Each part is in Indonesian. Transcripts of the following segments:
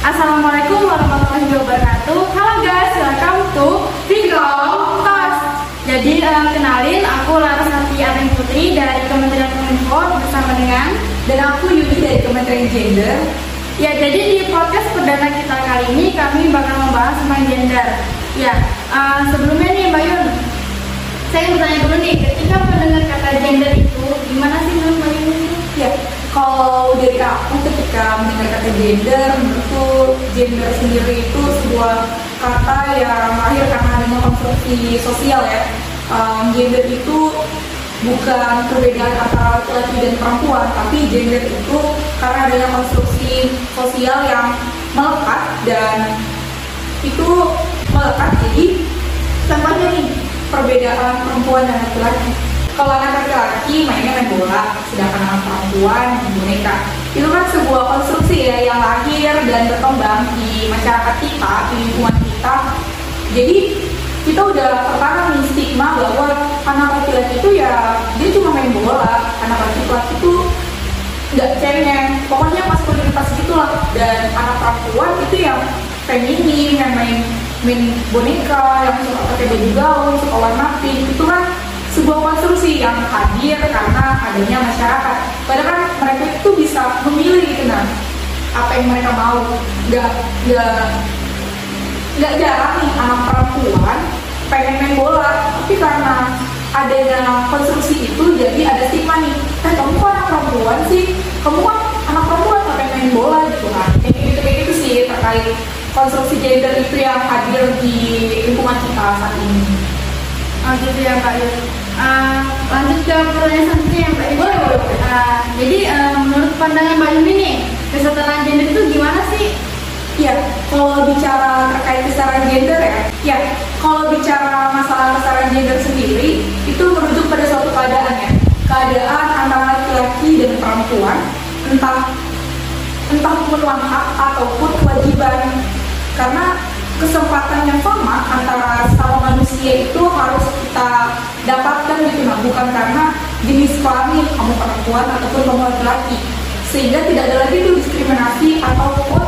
Assalamualaikum warahmatullahi wabarakatuh. Halo guys, welcome to Tingkong Tos. Jadi eh, kenalin, aku Larasati Arin Putri dari Kementerian Kominfo bersama dengan Dan aku Yudi dari Kementerian Gender. Ya, jadi di podcast perdana kita kali ini kami bakal membahas tentang gender. Ya, eh, sebelumnya nih Mbak Yun, saya ingin bertanya dulu nih, ketika mendengar kata gender itu, gimana sih menurut Mbak Yun? Ya, kalau dari aku ketika gender, menurutku gender sendiri itu sebuah kata yang lahir karena adanya konstruksi sosial ya. Um, gender itu bukan perbedaan antara laki-laki dan perempuan, tapi gender itu karena adanya konstruksi sosial yang melekat dan itu melekat. Jadi contohnya nih perbedaan perempuan dan laki-laki. Kalau anak laki-laki mainnya main bola sedangkan anak perempuan main boneka itu kan sebuah konstruksi ya yang lahir dan berkembang di masyarakat kita di lingkungan kita. Jadi kita udah tertanam nih stigma bahwa anak laki-laki itu ya dia cuma main bola. Anak laki-laki itu nggak cengeng. Pokoknya maskulinitas gitulah. Dan anak perempuan itu yang feminim yang main main boneka yang suka pakai baju gaun suka warna pink. Itu kan sebuah konstruksi yang hadir karena adanya masyarakat. Padahal kan itu bisa memilih gitu nah apa yang mereka mau. Nggak nggak nggak jarang nih anak perempuan pengen main bola. Tapi karena adanya konstruksi itu jadi ada stigma nih. Eh kamu kok anak perempuan sih? Kamu kan anak perempuan nggak pengen main bola gitu kan kayak gitu kayak gitu sih terkait konstruksi gender itu yang hadir di lingkungan kita saat ini Oh gitu ya Mbak Yun. Eh, lanjut ke pertanyaan selanjutnya ya Mbak. Boleh, boleh, boleh. Eh, jadi eh, menurut pandangan Mbak Yun ini, kesetaraan gender itu gimana sih? Ya, kalau bicara terkait kesetaraan gender ya, ya kalau bicara masalah kesetaraan gender sendiri itu merujuk pada suatu keadaan ya, keadaan antara laki-laki dan perempuan, entah entah memenuhi hak ataupun kewajiban, karena kesempatan yang sama antara sama manusia itu harus kita dapatkan gitu nah bukan karena jenis kelamin kamu perempuan ataupun kamu laki-laki sehingga tidak ada lagi tuh diskriminasi ataupun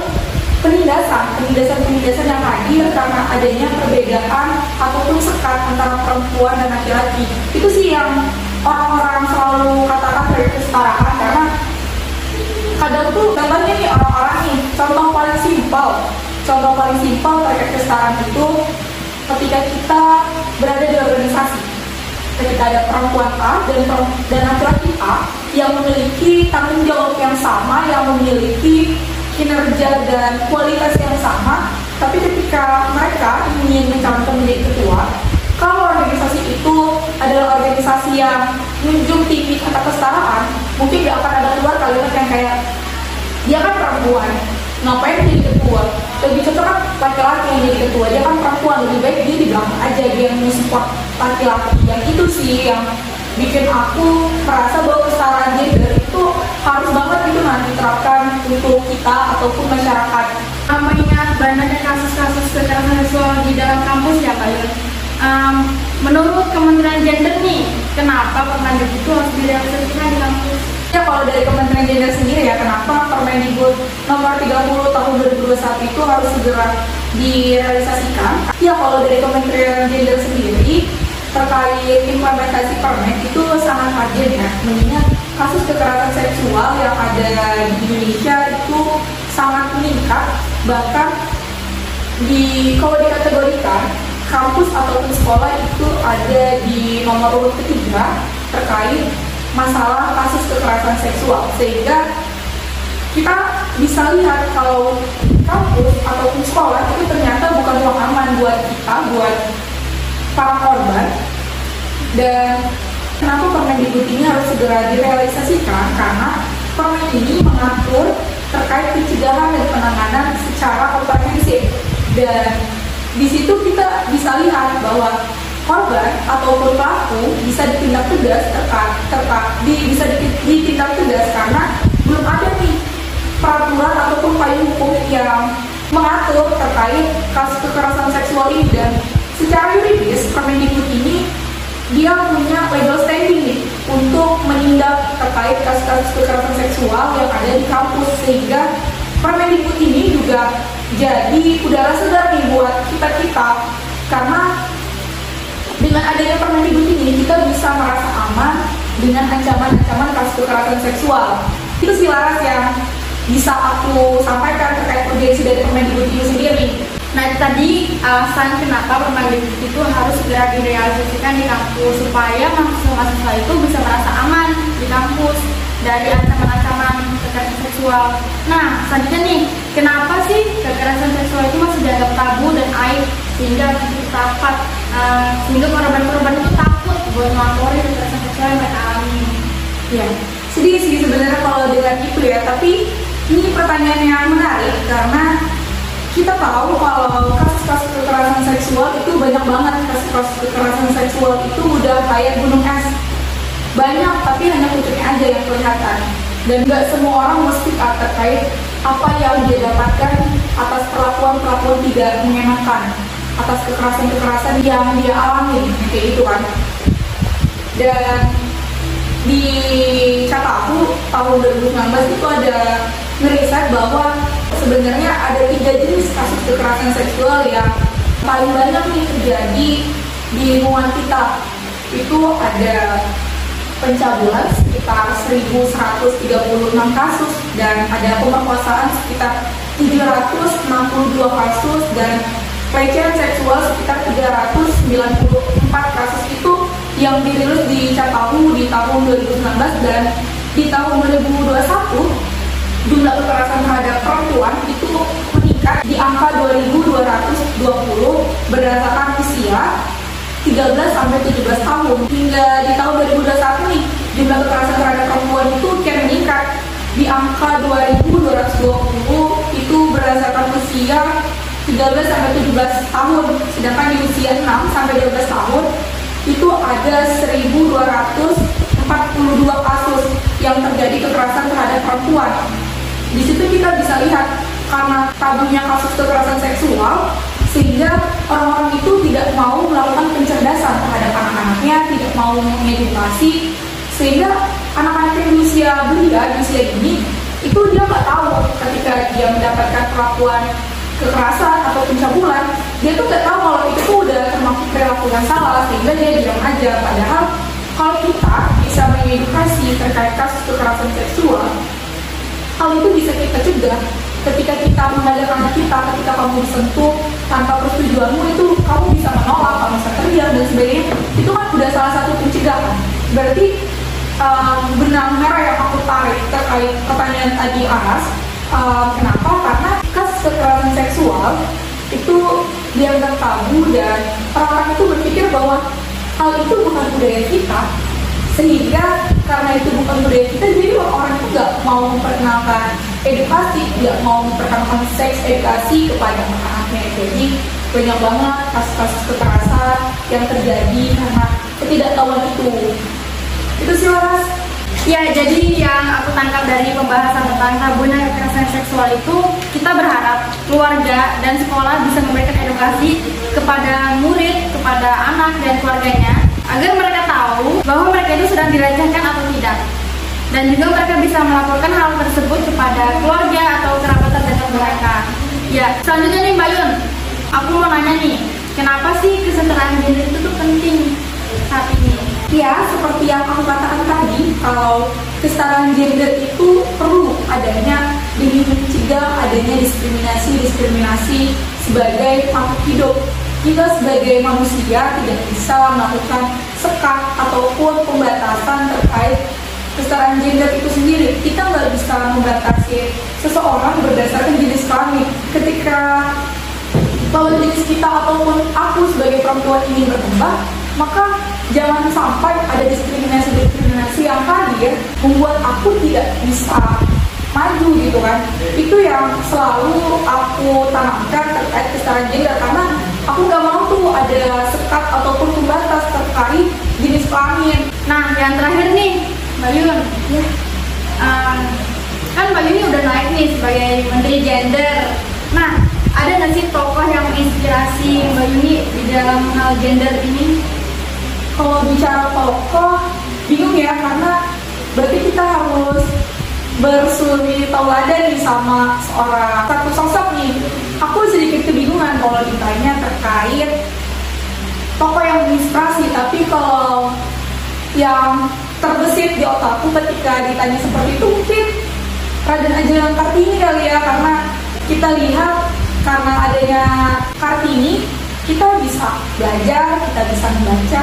penindasan penindasan-penindasan yang hadir karena adanya perbedaan ataupun sekat antara perempuan dan laki-laki. Itu sih yang orang-orang selalu katakan dari kesetaraan karena kadang tuh contohnya nih orang-orang nih contoh paling simpel contoh paling simpel terkait kesetaraan itu ketika kita berada di organisasi ketika ada perempuan A dan dan laki-laki A yang memiliki tanggung jawab yang sama yang memiliki kinerja dan kualitas yang sama tapi ketika mereka ingin mencalonkan menjadi ketua kalau organisasi itu adalah organisasi yang menjunjung tinggi kata kesetaraan mungkin gak akan ada keluar kalimat yang kayak dia kan perempuan ngapain jadi ketua lebih cocok kan laki-laki yang jadi ketua dia kan perempuan lebih baik dia di belakang aja dia yang support laki-laki yang itu sih yang bikin aku merasa bahwa kesetaraan gender itu harus banget gitu nanti diterapkan untuk kita ataupun masyarakat mengingat banyaknya kasus-kasus kekerasan seksual di dalam kampus ya Yun. Em, menurut Kementerian Gender nih, kenapa Permendikbud itu harus direalisasikan di kampus? Ya kalau dari Kementerian Gender sendiri ya kenapa Permendikbud nomor 30 tahun 2021 itu harus segera direalisasikan? Ya kalau dari Kementerian Gender sendiri terkait implementasi Permen itu sangat urgent ya. Mengingat kasus kekerasan seksual yang ada di Indonesia itu sangat meningkat. Bahkan di kalau dikategorikan kampus ataupun sekolah itu ada di nomor urut ketiga terkait masalah kasus kekerasan seksual. Sehingga kita bisa lihat kalau kampus ataupun sekolah itu ternyata bukan ruang aman buat kita buat para korban. Dan kenapa Permendikbud ini harus segera direalisasikan? Karena Permen ini mengatur terkait pencegahan dan penanganan secara komprehensif. Dan di situ kita bisa lihat bahwa korban ataupun pelaku bisa ditindak tegas terkait terkait di, bisa di- ditindak tegas karena peraturan ataupun payung hukum yang mengatur terkait kasus kekerasan seksual ini. Dan secara yuridis Permendikbud ini dia punya legal standing nih untuk menindak terkait kasus-kasus kekerasan seksual yang ada di kampus. Sehingga Permendikbud ini juga jadi udara segar nih buat kita-kita. Karena dengan adanya Permendikbud ini kita bisa merasa aman dengan ancaman-ancaman kasus kekerasan seksual. Itu sih Laras yang bisa aku sampaikan terkait urgensi dari Permendikbud itu sendiri. Nah tadi alasan kenapa Permendikbud itu harus segera direalisasikan di kampus supaya mahasiswa-mahasiswa itu bisa merasa aman di kampus dari ancaman-ancaman kekerasan seksual. Nah selanjutnya nih, kenapa sih kekerasan seksual itu masih dianggap tabu dan aib sehingga dapat uh, sehingga korban-korban itu takut buat melapori kekerasan seksual yang mereka alami. Ya, sedih sih sebenarnya kalau dengar itu ya, tapi ini pertanyaan yang menarik karena kita tahu kalau kasus-kasus kekerasan seksual itu banyak banget. Kasus-kasus kekerasan seksual itu udah kayak gunung es. Banyak tapi hanya pucuknya aja yang kelihatan. Dan nggak semua orang mesti terkait apa yang dia dapatkan atas perlakuan-perlakuan tidak mengenakan atas kekerasan-kekerasan yang dia alami kayak itu kan. Dan di Catahu tahun 2019 itu ada ngeriset bahwa sebenarnya ada tiga jenis kasus kekerasan seksual yang paling banyak nih terjadi di lingkungan kita. Itu ada pencabulan sekitar 1136 kasus dan ada pemerkosaan sekitar 762 kasus dan pelecehan seksual sekitar 394 kasus itu yang dirilis di Catahu di tahun 2019 dan di tahun 2021 jumlah kekerasan terhadap perempuan itu meningkat di angka 2220 berdasarkan usia 13 sampai 17 tahun. Hingga di tahun 2021 nih, jumlah kekerasan terhadap perempuan itu kian meningkat di angka 2220 itu berdasarkan usia 13 sampai 17 tahun. Sedangkan di usia 6 sampai 12 tahun itu ada 1242 kasus yang terjadi kekerasan terhadap perempuan. Di situ kita bisa lihat karena tabunya kasus kekerasan seksual sehingga orang-orang itu tidak mau melakukan pencerdasan terhadap anak-anaknya, tidak mau mengedukasi sehingga anak-anak yang usia belia, di usia ini itu dia nggak tahu ketika dia mendapatkan perlakuan kekerasan atau pencabulan dia tuh nggak tahu kalau itu tuh udah termasuk perilaku yang salah sehingga dia diam aja. Padahal kalau kita bisa mengedukasi terkait kasus kekerasan seksual hal itu bisa kita cegah ketika kita mengajak anak kita ketika kamu disentuh tanpa persetujuanmu itu kamu bisa menolak kamu bisa teriak dan sebagainya. Itu kan udah salah satu pencegahan. Berarti um, benang merah yang aku tarik terkait pertanyaan tadi Aras um, kenapa? Karena kekerasan seksual itu dianggap tabu dan orang-orang itu berpikir bahwa hal itu bukan budaya kita sehingga karena itu bukan budaya kita jadi orang-orang itu nggak mau memperkenalkan edukasi nggak mau memperkenalkan seks edukasi kepada anak-anaknya. Jadi banyak banget kasus-kasus kekerasan yang terjadi karena ketidaktahuan itu. Itu sih Laras. Ya, jadi yang aku tangkap dari pembahasan tentang tabunya kekerasan seksual itu, kita berharap keluarga dan sekolah bisa memberikan edukasi kepada murid, kepada anak dan keluarganya agar mereka tahu bahwa mereka itu sedang dilecehkan atau tidak. Dan juga mereka bisa melaporkan hal tersebut kepada keluarga atau kerabat terdekat mereka. Ya, selanjutnya nih Mbak Yun, aku mau nanya nih, kenapa sih kesetaraan gender itu tuh penting saat ini? Ya, seperti yang aku katakan tadi, kalau kesetaraan gender itu perlu adanya demi mencegah adanya diskriminasi-diskriminasi sebagai makhluk hidup kita sebagai manusia tidak bisa melakukan sekat ataupun pembatasan terkait kesetaraan gender itu sendiri. Kita nggak bisa membatasi seseorang berdasarkan jenis kelamin. Ketika lawan jenis kita ataupun aku sebagai perempuan ingin berkembang, maka jangan sampai ada diskriminasi-diskriminasi yang hadir membuat aku tidak bisa maju gitu kan. Itu yang selalu aku tanamkan terkait kesetaraan gender karena aku nggak mau tuh ada sekat ataupun pembatas terkait jenis kelamin. Nah, yang terakhir nih, Mbak Yun. Ya. Um, kan Mbak Yun ini udah naik nih sebagai Menteri Gender. Nah, ada nggak sih tokoh yang menginspirasi Mbak Yuni di dalam hal gender ini? Kalau bicara tokoh, bingung ya karena berarti kita harus bersuri tauladan nih sama seorang satu sosok nih. Aku sedikit kebingungan kalau ditanya terkait tokoh yang menginspirasi, tapi kalau yang terbesit di otakku ketika ditanya seperti itu mungkin Raden Ajeng Kartini kali ya karena kita lihat karena adanya Kartini kita bisa belajar, kita bisa membaca.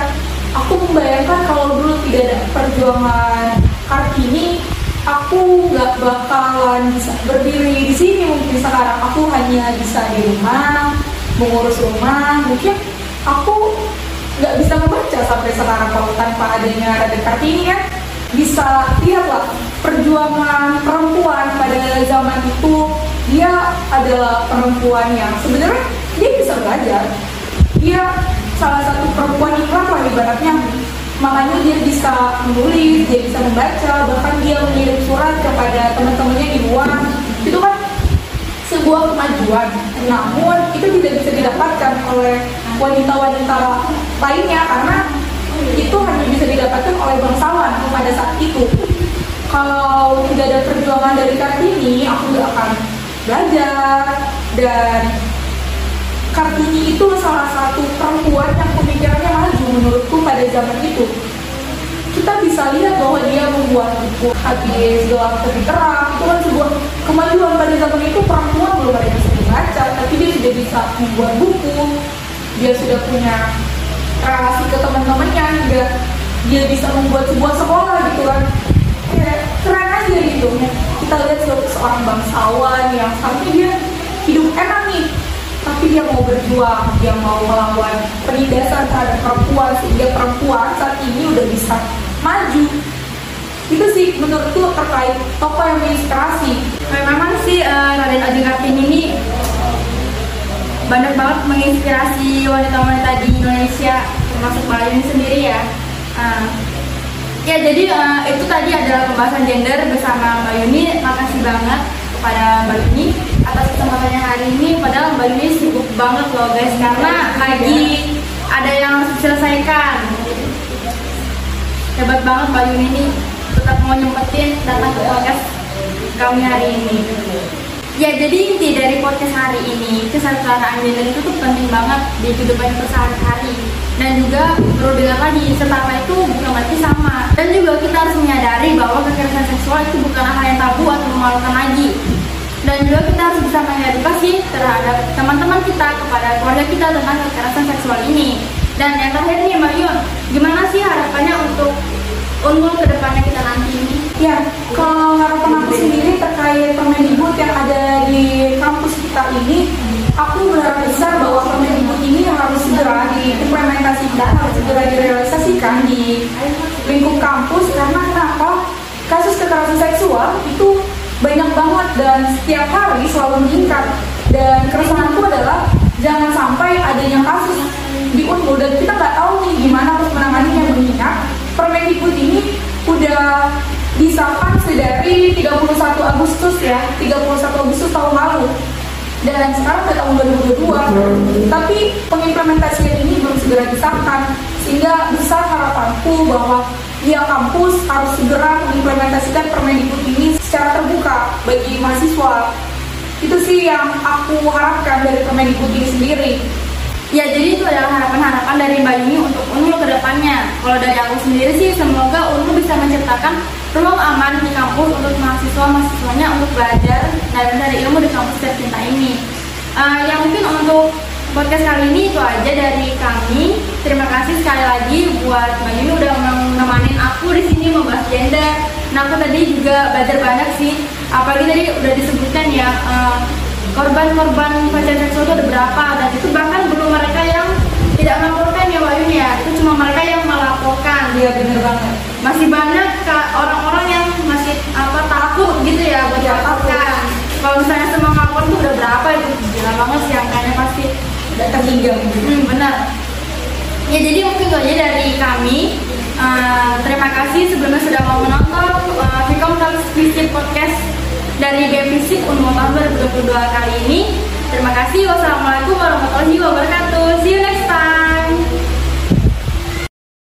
Aku membayangkan kalau dulu tidak ada perjuangan Kartini, aku nggak bakalan bisa berdiri di sini mungkin sekarang. Aku hanya bisa di rumah mengurus rumah. Mungkin aku nggak bisa membaca sampai sekarang kalau tanpa adanya Raden Kartini ya. Bisa lihatlah perjuangan perempuan pada zaman itu. Dia adalah perempuan yang sebenarnya dia bisa belajar. Dia salah satu perempuan iklan lah ibaratnya makanya dia bisa menulis dia bisa membaca bahkan dia mengirim surat kepada teman-temannya di luar. Itu kan sebuah kemajuan. Namun itu tidak bisa didapatkan oleh wanita-wanita lainnya karena itu hanya bisa didapatkan oleh bangsawan pada saat itu. Kalau tidak ada perjuangan dari Kartini aku gak akan belajar dan Kartini itu salah satu perempuan yang pemikirannya maju menurutku pada zaman itu. Kita bisa lihat bahwa dia membuat buku habis gelap terbit terang. Itu kan sebuah kemajuan pada zaman itu perempuan belum ada yang bisa dibaca tapi dia sudah bisa membuat buku. Dia sudah punya relasi ke teman-temannya hingga dia bisa membuat sebuah sekolah gitu kan. Keren aja gitu. Kita lihat seorang bangsawan yang sampai dia hidup enak nih tapi dia mau berjuang dia mau melawan penindasan terhadap perempuan sehingga perempuan saat ini udah bisa maju. Itu sih menurutku terkait tokoh yang menginspirasi. Memang sih uh, Raden Ajeng Kartini ini banyak banget menginspirasi wanita-wanita di Indonesia termasuk Ayuni sendiri ya. Uh, ya jadi uh, itu tadi adalah pembahasan gender bersama Mbak Yuni. Makasih banget kepada Mbak Yuni atas kesempatannya hari ini. Padahal Mbak Yuni sibuk banget loh guys karena lagi ada yang harus diselesaikan hebat banget Mbak Yuni ini tetap mau nyempetin datang ke podcast kami hari ini Ya jadi inti dari podcast hari ini kesetaraan gender itu tuh penting banget di kehidupan sehari-hari. Dan juga perlu dengar lagi setara itu bukan berarti sama. Dan juga kita harus menyadari bahwa kekerasan seksual itu bukan hal yang tabu atau memalukan lagi. Dan juga kita harus bisa mengedukasi terhadap teman-teman kita kepada keluarga kita tentang kekerasan seksual ini. Dan yang terakhir nih Mbak Yun gimana sih harapannya untuk unggul ke depannya kita nanti ini Ya, kalau harapan aku sendiri terkait Permendikbud yang ada di kampus kita ini, aku berharap besar bahwa Permendikbud ini harus segera diimplementasikan, harus segera direalisasikan di lingkup kampus karena kenapa? Kasus kekerasan seksual itu banyak banget dan setiap hari selalu meningkat. Dan keresahanku adalah jangan sampai adanya kasus di Unmul dan kita nggak tahu nih gimana harus menanganinya mengingat Permendikbud ini udah disahkan sedari 31 Agustus ya 31 Agustus tahun lalu. Dan sekarang sudah tahun 2022 tapi pengimplementasian ini belum segera disahkan sehingga besar harapanku bahwa pihak kampus harus segera mengimplementasikan Permendikbud ini secara terbuka bagi mahasiswa. Itu sih yang aku harapkan dari Permendikbud ini sendiri Ya jadi itu adalah harapan-harapan dari Mbak Yuni untuk UNMUL ke depannya. Kalau dari aku sendiri sih semoga UNMUL bisa menciptakan ruang aman di kampus untuk mahasiswa-mahasiswanya untuk belajar dan mencari ilmu di kampus tercinta ini. Uh, ya mungkin untuk podcast kali ini itu aja dari kami. Terima kasih sekali lagi buat Mbak Yuni udah menemani aku di sini membahas gender. Nah aku tadi juga belajar banyak sih. Apalagi tadi udah disebutkan ya. Uh, korban-korban pelecehan seksual itu ada berapa? Dan itu bahkan belum mereka yang tidak melaporkan ya Mbak Yuni ya. Itu cuma mereka yang melaporkan. Iya bener banget. Masih banyak orang-orang yang masih apa takut gitu ya buat Ya, melaporkan. Kalau misalnya semua melaporkan itu udah berapa itu? Gila banget sih angkanya pasti udah terhingga hmm, benar. Ya jadi mungkin itu aja dari kami. Uh, terima kasih sebelumnya sudah mau menonton. Uh, Vicom Talks Podcast dari BEM Fisik Unmul tahun 2022 kali ini. Terima kasih. Wassalamualaikum warahmatullahi wabarakatuh. See you next time.